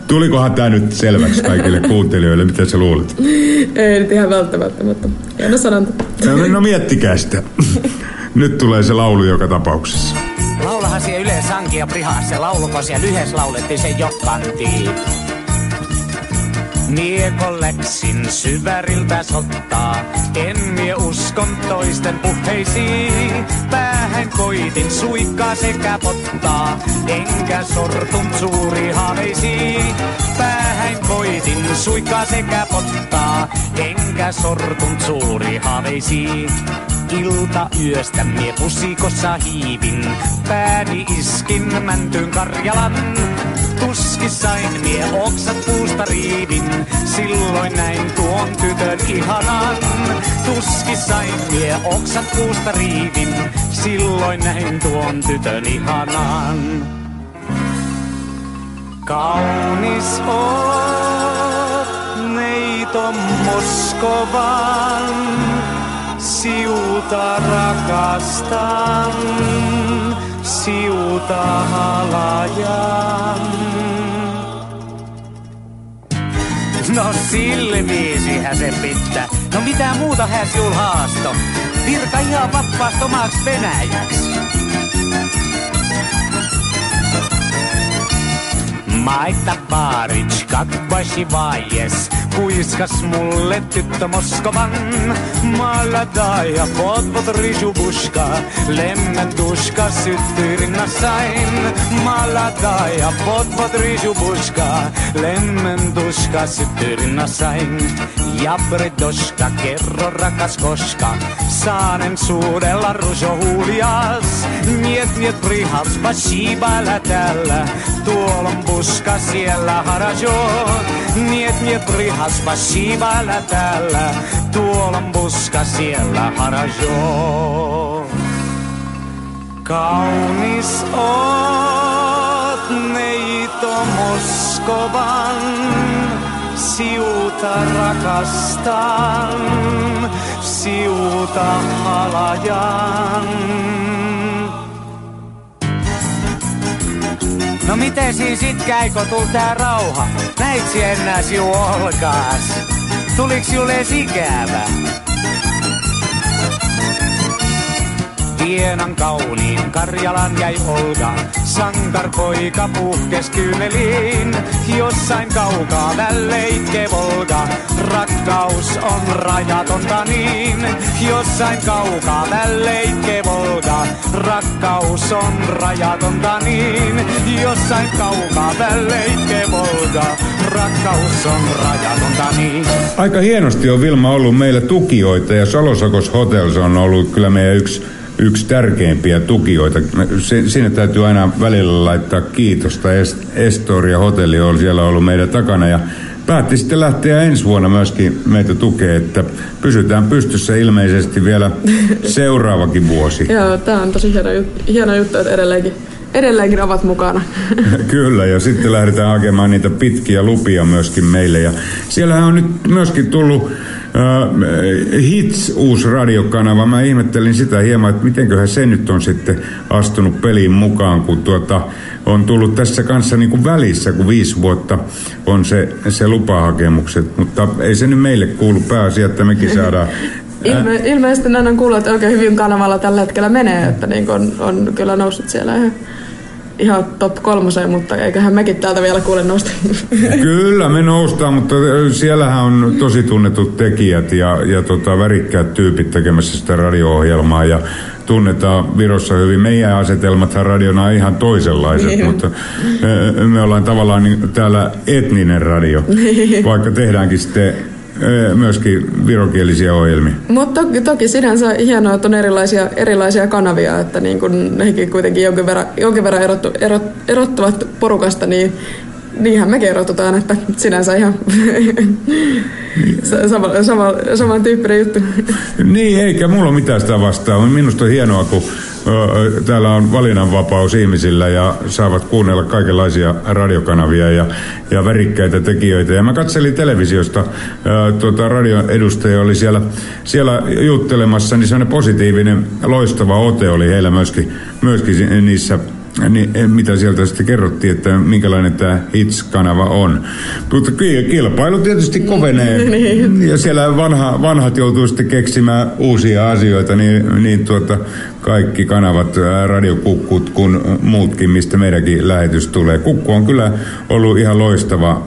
Tulikohan tämä nyt selväksi kaikille kuuntelijoille? Mitä sä luulet? Ei nyt ihan välttämättä, mutta hieno sanonta. No, no miettikää sitä. Nyt tulee se laulu joka tapauksessa. Laulahan siellä yleensä sanki ja prihaa se lauluko siellä yhdessä laulettiin se jokantiin. Miekolleksin syväriltä sottaa, en mie uskon toisten puheisiin. Päähän koitin suikkaa sekä pottaa, enkä sortun suuri haaveisiin. Päähän koitin suikkaa sekä pottaa, enkä sortun suuri haaveisiin. Ilta yöstä mie pusikossa hiivin, pääni iskin mäntyyn Karjalan. Tuskissain mie oksat puusta riivin, silloin näin tuon tytön ihanan. Tuskissain mie oksat puusta riivin, silloin näin tuon tytön ihanan. Kaunis oot, neito Moskovan, siuta rakastan, siuta halajan. No silmiisihän se pitää. No mitä muuta hän siul haasto? Virka ihan vapaasti omaksi Venäjäksi. Maita Baric, kakvashi vaies, kuiskas mulle tyttö Moskovan. Maladaja, podvod rižubuška, lemmentuška syttyi rinnassain. Maladaja, podvod rižubuška, lemmentuška syttyi rinnassain. Ja Bridoska, kerro rakas koska, saanen suudella ruso huulias. Niet, prihas, spasiba tällä, tuolla on puska siellä harajo. Niet, niet prihas, spasiba tällä, tuolla on puska siellä harajo. Kaunis oot neito Moskovan, siuta rakastan, siuta halajan. No miten siis itkä, kun tul tää rauha? Näit enää siu olkaas? Tuliks julle ikävä? Vienan kauniin Karjalan jäi Olga. Sankarpoika puhkes kyyneliin. Jossain kaukaa välleikke Volga, rakkaus on rajatonta niin. Jossain kaukaa välleikke Volga, rakkaus on rajatonta niin. Jossain kaukaa välleikke Volga, rakkaus on rajatonta niin. Aika hienosti on Vilma ollut meillä tukijoita ja Salosakos Hotels on ollut kyllä meidän yksi yksi tärkeimpiä tukijoita. Sinne täytyy aina välillä laittaa kiitosta. Estoria Hotelli on siellä ollut meidän takana ja päätti sitten lähteä ensi vuonna myöskin meitä tukea, että pysytään pystyssä ilmeisesti vielä seuraavakin vuosi. Joo, tämä on tosi hieno, hieno juttu, että edelleenkin edelleenkin ovat mukana. Kyllä, ja sitten lähdetään hakemaan niitä pitkiä lupia myöskin meille. Ja siellähän on nyt myöskin tullut Äh, Hits, uusi radiokanava. Mä ihmettelin sitä hieman, että mitenköhän se nyt on sitten astunut peliin mukaan, kun tuota, on tullut tässä kanssa niin kuin välissä, kun viisi vuotta on se, se lupahakemukset. Mutta ei se nyt meille kuulu pääasia, että mekin saadaan Ilme, ilmeisesti näin on kuullut, että oikein hyvin kanavalla tällä hetkellä menee, että niin on, on kyllä noussut siellä ihan ihan top kolmoseen, mutta eiköhän mekin täältä vielä kuule nousta. Kyllä me noustaan, mutta siellähän on tosi tunnetut tekijät ja, ja tota, värikkäät tyypit tekemässä sitä radio-ohjelmaa ja tunnetaan Virossa hyvin. Meidän asetelmathan radiona on ihan toisenlaiset, niin. mutta me ollaan tavallaan niin, täällä etninen radio, niin. vaikka tehdäänkin sitten myöskin virokielisiä ohjelmia. Mutta toki, toki sinänsä hienoa, että on erilaisia, erilaisia kanavia, että niin kun nekin kuitenkin jonkin verran, jonkin verran erottu, erot, erottuvat porukasta, niin niinhän me kerrotutaan, että sinänsä ihan sama, sama, saman tyyppinen juttu. Niin, eikä mulla ole mitään sitä vastaan. Minusta on hienoa, kun täällä on valinnanvapaus ihmisillä ja saavat kuunnella kaikenlaisia radiokanavia ja, ja värikkäitä tekijöitä. Ja mä katselin televisiosta, tuota, radion edustaja oli siellä, siellä juttelemassa, niin sellainen positiivinen, loistava ote oli heillä myöskin, myöskin niissä niin, eh, mitä sieltä sitten kerrottiin, että minkälainen tämä Hits-kanava on. Mutta kilpailu tietysti kovenee. Niin. Ja siellä vanha, vanhat joutuu sitten keksimään uusia asioita, niin, niin tuota, kaikki kanavat, radiokukkut kuin muutkin, mistä meidänkin lähetys tulee. Kukku on kyllä ollut ihan loistava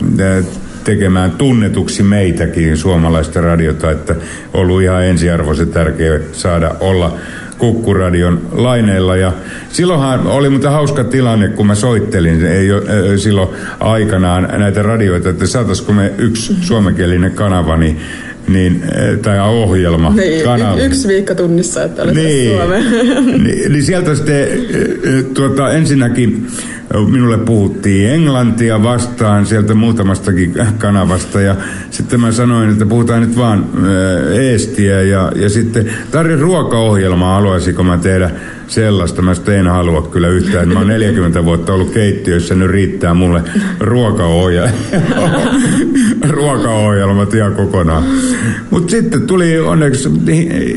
tekemään tunnetuksi meitäkin suomalaista radiota, että ollut ihan ensiarvoisen tärkeä saada olla Kukkuradion laineilla. Ja silloinhan oli muuten hauska tilanne, kun mä soittelin ei, silloin aikanaan näitä radioita, että saataisiko me yksi suomenkielinen kanava, niin niin, tai ohjelma. Niin, kanava. yksi viikko tunnissa, että olisi niin, Suomeen. Niin, niin sieltä sitten tuota, ensinnäkin minulle puhuttiin englantia vastaan sieltä muutamastakin kanavasta ja sitten mä sanoin, että puhutaan nyt vaan eestiä ja, ja sitten tarjosin ruokaohjelmaa, haluaisiko mä tehdä sellaista. Mä en halua kyllä yhtään. Mä oon 40 vuotta ollut keittiössä, nyt riittää mulle ruokaohjelma. ruokaohjelmat ihan kokonaan. Mutta sitten tuli onneksi,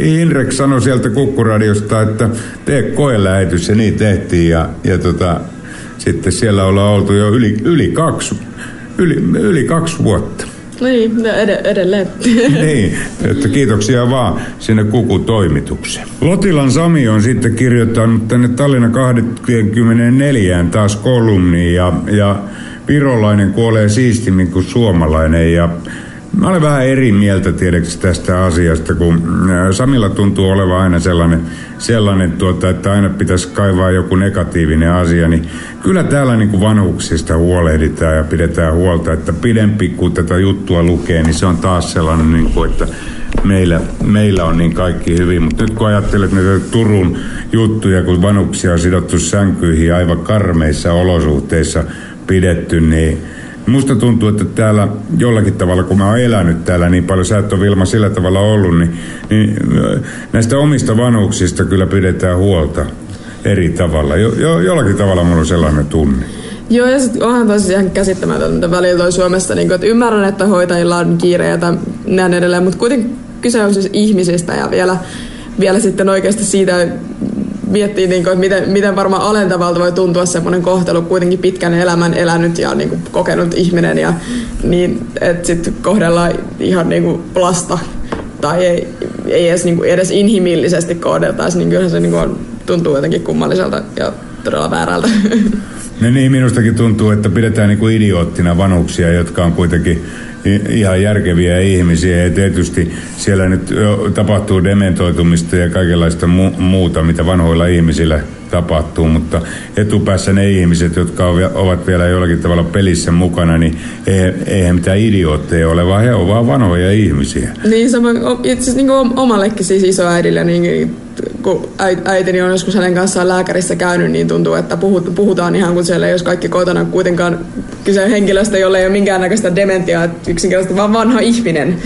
Hinrek sanoi sieltä Kukkuradiosta, että tee koelähetys ja niin tehtiin. Ja, ja tota, sitten siellä ollaan oltu jo yli, yli, kaksi, yli, yli kaksi vuotta. Niin, ed- edelleen. niin, että kiitoksia vaan sinne kukutoimitukseen. Lotilan Sami on sitten kirjoittanut tänne Tallinna 24 taas kolumniin ja, ja virolainen kuolee siistimmin kuin suomalainen ja Mä olen vähän eri mieltä tiedeksi tästä asiasta, kun äh, Samilla tuntuu olevan aina sellainen, sellainen tuota, että aina pitäisi kaivaa joku negatiivinen asia, niin kyllä täällä niin kuin vanhuksista huolehditaan ja pidetään huolta, että pidempi kun tätä juttua lukee, niin se on taas sellainen, niin kuin, että meillä, meillä on niin kaikki hyvin. Mutta nyt kun ajattelet näitä Turun juttuja, kun vanhuksia on sidottu sänkyihin aivan karmeissa olosuhteissa pidetty, niin Musta tuntuu, että täällä jollakin tavalla, kun mä oon elänyt täällä niin paljon, sä et ole Vilma sillä tavalla ollut, niin, niin näistä omista vanhuksista kyllä pidetään huolta eri tavalla. Jo, jo, jollakin tavalla mulla on sellainen tunne. Joo, ja sitten onhan tosi ihan käsittämätöntä välillä toi Suomessa, niin kun, että ymmärrän, että hoitajilla on kiire ja näin edelleen, mutta kuitenkin kyse on siis ihmisistä ja vielä, vielä sitten oikeasti siitä miettii, niin kuin, että miten, miten varmaan alentavalta voi tuntua semmoinen kohtelu kuitenkin pitkän elämän elänyt ja niin kuin, kokenut ihminen ja niin, että sitten kohdellaan ihan niin kuin, lasta tai ei, ei edes, niin kuin, edes inhimillisesti kohdeltaisi, niin kyllähän se niin kuin, tuntuu jotenkin kummalliselta ja todella väärältä. No niin, minustakin tuntuu, että pidetään niin kuin idioottina vanhuksia, jotka on kuitenkin ihan järkeviä ihmisiä ja tietysti siellä nyt tapahtuu dementoitumista ja kaikenlaista mu- muuta, mitä vanhoilla ihmisillä tapahtuu, mutta etupäässä ne ihmiset, jotka ovat vielä jollakin tavalla pelissä mukana, niin eihän mitään idiootteja ole, vaan he ovat vanhoja ihmisiä. Niin, sama, itse asiassa niin omallekin siis isoäidille, niin kun äitini on joskus hänen kanssaan lääkärissä käynyt, niin tuntuu, että puhutaan ihan kuin siellä olisi kaikki kotona kuitenkaan kyse henkilöstä, jolle ei ole minkäännäköistä dementiaa, yksinkertaisesti vaan vanha ihminen,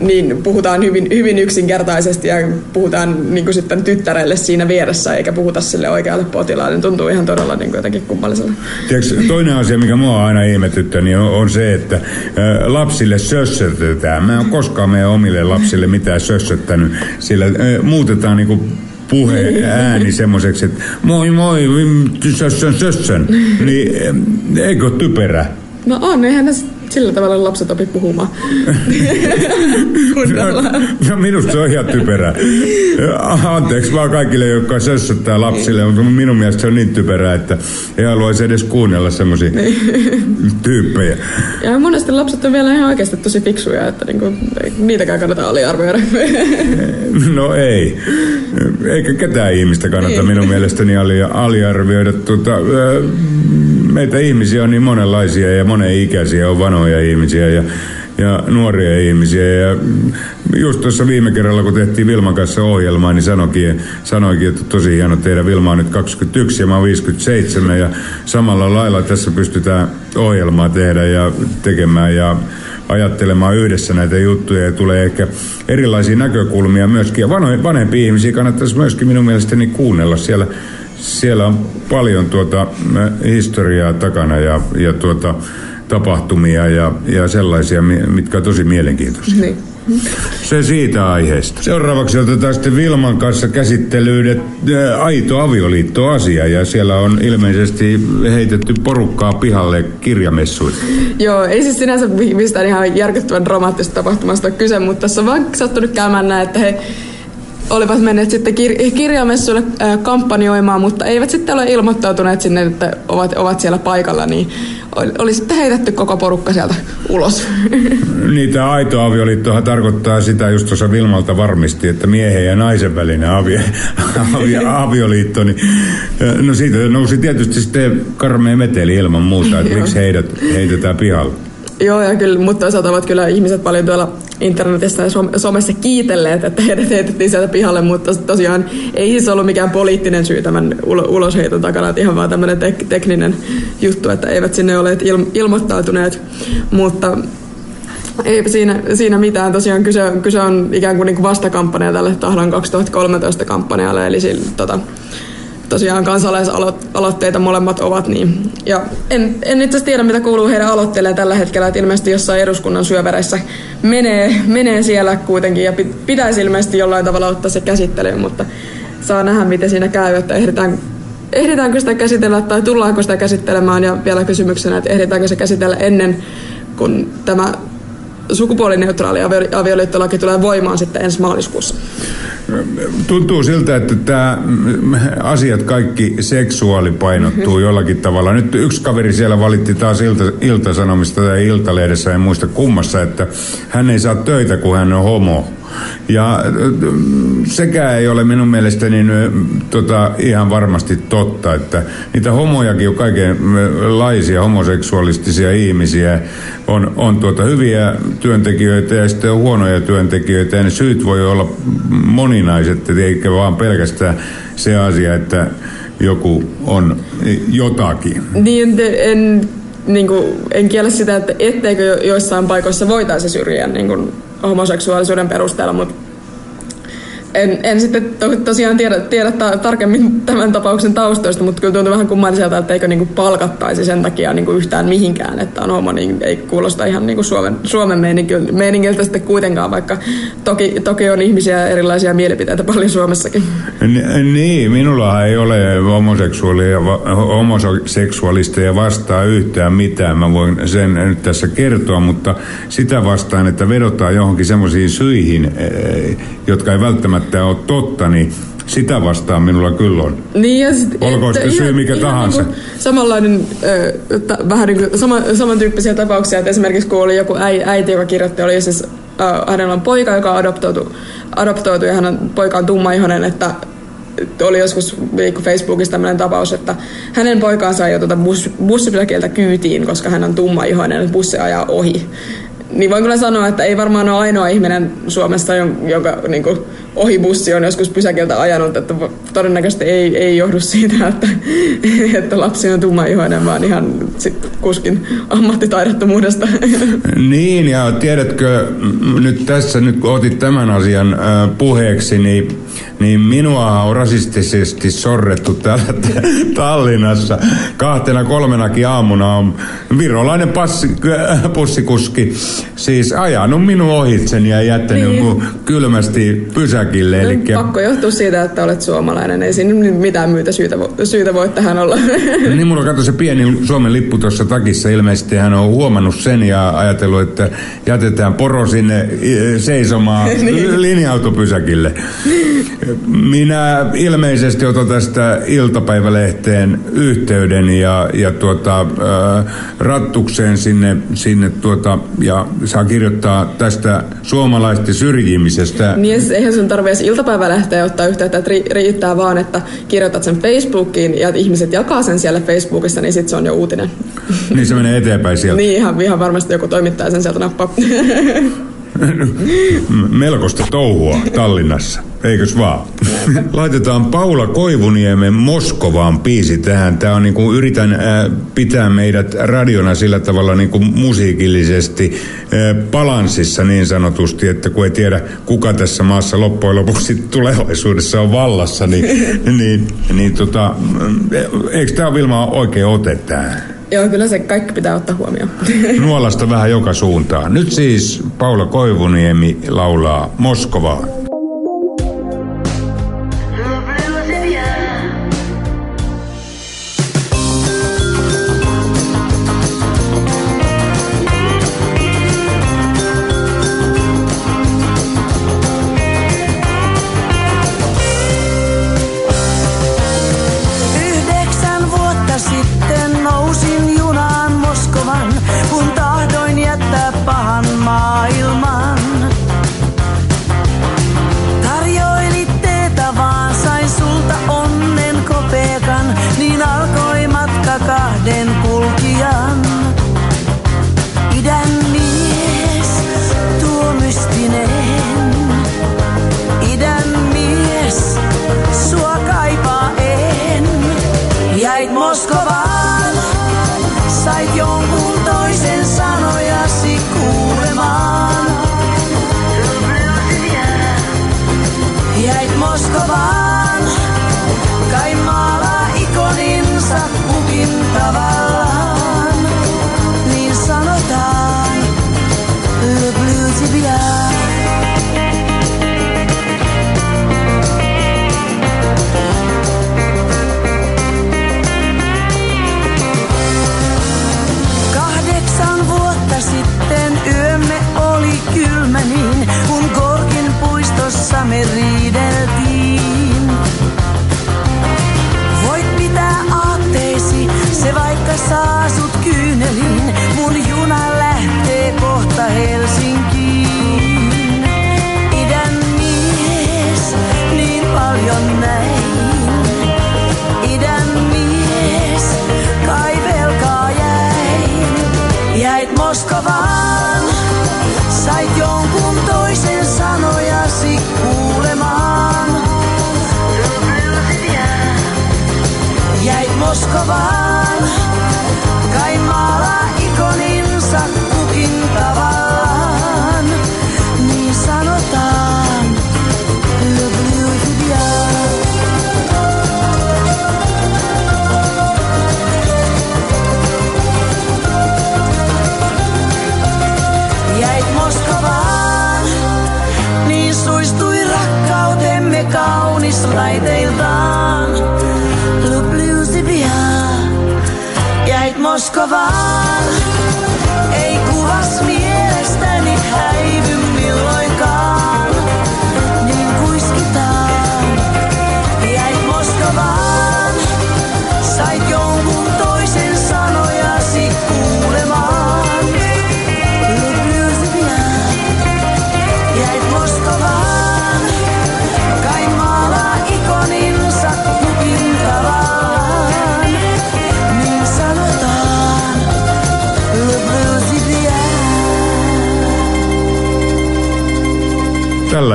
niin puhutaan hyvin, hyvin yksinkertaisesti ja puhutaan niin kuin sitten tyttärelle siinä vieressä, eikä puhuta sille oikealle potilaalle. Niin tuntuu ihan todella niin kuin jotenkin kummallisella. Tiedätkö, toinen asia, mikä mua aina ihmetyttä, niin on, on se, että lapsille sössötetään. Mä en koskaan meidän omille lapsille mitään sössöttänyt, sillä muutetaan niin kuin puhe ääni semmoiseksi, että moi moi, sössön sössön, niin eikö typerä? No on, eihän ne sillä tavalla lapset opi puhumaan. no, no minusta se on ihan typerää. Anteeksi vaan kaikille, jotka sössöttää lapsille, mutta minun mielestä se on niin typerää, että ei haluaisi edes kuunnella semmoisia tyyppejä. Ja monesti lapset on vielä ihan oikeasti tosi fiksuja, että niinku, niitäkään kannata aliarvioida. no ei. Eikä ketään ihmistä kannata minun mielestäni aliarvioida. Tuota, meitä ihmisiä on niin monenlaisia ja monen ikäisiä, on vanhoja ihmisiä ja, ja nuoria ihmisiä. Ja just tuossa viime kerralla, kun tehtiin Vilman kanssa ohjelmaa, niin sanoikin, sanoikin, että tosi hieno tehdä. Vilma on nyt 21 ja mä oon 57 ja samalla lailla tässä pystytään ohjelmaa tehdä ja tekemään ja ajattelemaan yhdessä näitä juttuja ja tulee ehkä erilaisia näkökulmia myöskin. Ja vanhempia ihmisiä kannattaisi myöskin minun mielestäni kuunnella siellä siellä on paljon tuota historiaa takana ja, ja tuota, tapahtumia ja, ja sellaisia, mitkä on tosi mielenkiintoisia. Niin. Se siitä aiheesta. Seuraavaksi otetaan sitten Vilman kanssa käsittelyyn aito avioliittoasia ja siellä on ilmeisesti heitetty porukkaa pihalle kirjamessuille. Joo, ei siis sinänsä mistään ihan järkyttävän dramaattista tapahtumasta ole kyse, mutta tässä on vaan sattunut käymään näin, että he olivat menneet sitten kir- kirjamessuille äh, kampanjoimaan, mutta eivät sitten ole ilmoittautuneet sinne, että ovat, ovat siellä paikalla, niin oli, oli sitten heitetty koko porukka sieltä ulos. Niitä aito avioliittohan tarkoittaa sitä, just tuossa Vilmalta varmisti, että miehen ja naisen välinen avio, avio, avioliitto, niin no siitä nousi tietysti sitten karmea meteli ilman muuta, että miksi heidät heitetään pihalle. Joo, ja kyllä, mutta toisaalta ovat kyllä ihmiset paljon tuolla internetissä ja somessa kiitelleet, että heidät heitettiin sieltä pihalle, mutta tosiaan ei siis ollut mikään poliittinen syy tämän ulosheiton takana, että ihan vaan tämmöinen tek- tekninen juttu, että eivät sinne ole il- ilmoittautuneet, mutta ei siinä, siinä mitään. Tosiaan kyse, kyse on ikään kuin, niin kuin vastakampanja tälle Tahlan 2013 kampanjalle, eli sillä, tota, tosiaan kansalaisaloitteita molemmat ovat. Niin. Ja en, en itse tiedä, mitä kuuluu heidän aloitteilleen tällä hetkellä, että ilmeisesti jossain eduskunnan syövereissä menee, menee siellä kuitenkin ja pitäisi ilmeisesti jollain tavalla ottaa se käsittelyyn, mutta saa nähdä, miten siinä käy, että ehditään, ehditäänkö sitä käsitellä tai tullaanko sitä käsittelemään ja vielä kysymyksenä, että ehditäänkö se käsitellä ennen kuin tämä sukupuolineutraali avioliittolaki tulee voimaan sitten ensi maaliskuussa. Tuntuu siltä, että tämä asiat kaikki seksuaali painottuu mm-hmm. jollakin tavalla. Nyt yksi kaveri siellä valitti taas ilta, Ilta-Sanomista tai Iltalehdessä, en muista kummassa, että hän ei saa töitä, kun hän on homo. Ja sekä ei ole minun mielestäni tota, ihan varmasti totta, että niitä homojakin on kaikenlaisia homoseksuaalistisia ihmisiä. On, on tuota hyviä työntekijöitä ja sitten on huonoja työntekijöitä ja ne syyt voi olla moninaiset, eikä vaan pelkästään se asia, että joku on jotakin. Niin, en, niin kuin, en kiellä sitä, että etteikö joissain paikoissa voitaisiin syrjiä niin kuin homoseksuaalisuuden perusteella, mutta en, en sitten to, tosiaan tiedä, tiedä ta, tarkemmin tämän tapauksen taustoista, mutta kyllä tuntuu vähän kummalliselta, että eikö niinku palkattaisi sen takia niinku yhtään mihinkään, että on homo, niin ei kuulosta ihan niinku Suomen, Suomen meiningiltä sitten kuitenkaan, vaikka toki, toki on ihmisiä erilaisia mielipiteitä paljon Suomessakin. Niin, minulla ei ole homoseksuaalia, homoseksuaalisteja vastaan yhtään mitään. Mä voin sen nyt tässä kertoa, mutta sitä vastaan, että vedotaan johonkin semmoisiin syihin, eh, jotka ei välttämättä ole totta, niin sitä vastaan minulla kyllä on. Niin, ja sit, Olkoon sitten syy mikä ihan tahansa. Niin samanlainen, äh, t- vähän niin kuin, sama, samantyyppisiä tapauksia, että esimerkiksi kun oli joku äi, äiti, joka kirjoitti, oli siis, äh, hänellä on poika, joka on adoptoitu, adoptoitu ja hänen poika on tummaihoinen, että oli joskus liikku Facebookissa tämmöinen tapaus, että hänen poikaansa jo tuota bus, bussipysäkiltä kyytiin, koska hän on tummaihoinen, että bussi ajaa ohi. Niin voin kyllä sanoa, että ei varmaan ole ainoa ihminen Suomessa, jon- jonka niin kuin, ohibussi on joskus pysäkiltä ajanut, että todennäköisesti ei, ei johdu siitä, että, että lapsi on tummaihoinen, vaan ihan sit kuskin ammattitaidottomuudesta. Niin, ja tiedätkö, nyt tässä, nyt kun otit tämän asian äh, puheeksi, niin, niin minua on rasistisesti sorrettu täällä t- Tallinnassa. Kahtena kolmenakin aamuna on virolainen passi, pussikuski siis ajanut minun ohitseni ja jättänyt Niin. kylmästi pysäkille. Eli Pakko johtua siitä, että olet suomalainen. Ei siinä mitään myytä syytä, vo- syytä voi tähän olla. Niin mulla katsoi se pieni Suomen lippu tuossa takissa. Ilmeisesti hän on huomannut sen ja ajatellut, että jätetään poro sinne seisomaan Niin. linja-autopysäkille. Minä ilmeisesti otan tästä iltapäivälehteen yhteyden ja, ja tuota, äh, rattukseen sinne, sinne tuota, ja saa kirjoittaa tästä suomalaisten syrjimisestä. Niin, eihän sun tarvitse edes iltapäivälehteä ottaa yhteyttä, että ri- riittää vaan, että kirjoitat sen Facebookiin ja ihmiset jakaa sen siellä Facebookissa, niin sitten se on jo uutinen. Niin se menee eteenpäin sieltä. Niin, ihan, ihan varmasti joku toimittaja sen sieltä nappaa. Melkoista touhua Tallinnassa, eikös vaan? Laitetaan Paula Koivuniemen Moskovaan biisi tähän. Tää on niinku, yritän äh, pitää meidät radiona sillä tavalla niinku musiikillisesti äh, balanssissa niin sanotusti, että kun ei tiedä kuka tässä maassa loppujen lopuksi tulevaisuudessa on vallassa, niin, niin, niin tota, eikö tämä Vilma oikein ote tähän? Joo, kyllä se kaikki pitää ottaa huomioon. Nuolasta vähän joka suuntaan. Nyt siis Paula Koivuniemi laulaa Moskovaan.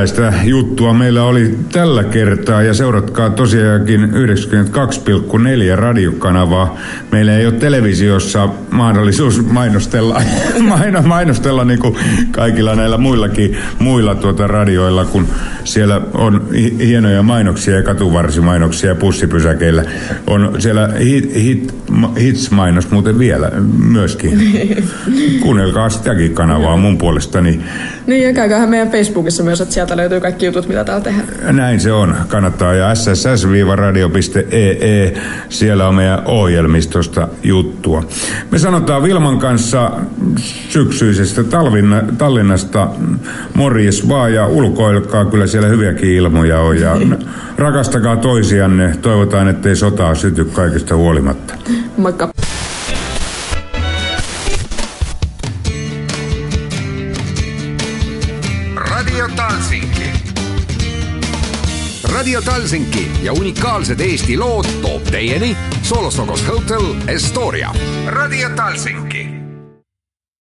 Tällaista juttua meillä oli tällä kertaa ja seuratkaa tosiaankin 92,4 radiokanavaa. Meillä ei ole televisiossa mahdollisuus mainostella, maino, mainostella niin kuin kaikilla näillä muillakin muilla tuota radioilla, kun siellä on hienoja mainoksia ja katuvarsimainoksia ja pussipysäkeillä. On siellä hit, hit, hits-mainos muuten vielä myöskin. Kuunnelkaa sitäkin kanavaa mun puolestani. Niin, ja käyköhän meidän Facebookissa myös, että sieltä löytyy kaikki jutut, mitä täällä tehdään. Näin se on. Kannattaa. Ja sss-radio.ee, siellä on meidän ohjelmistosta juttua. Me sanotaan Vilman kanssa syksyisestä Tallinna, Tallinnasta morjes vaan ja ulkoilkaa. Kyllä siellä hyviäkin ilmoja on. Ja rakastakaa toisianne. Toivotaan, ettei sotaa syty kaikesta huolimatta. Moikka. Radio Talsinki ja unikaalsed Eesti lood toob teieni Solostokos Hotel Estoria. Radio Talsinki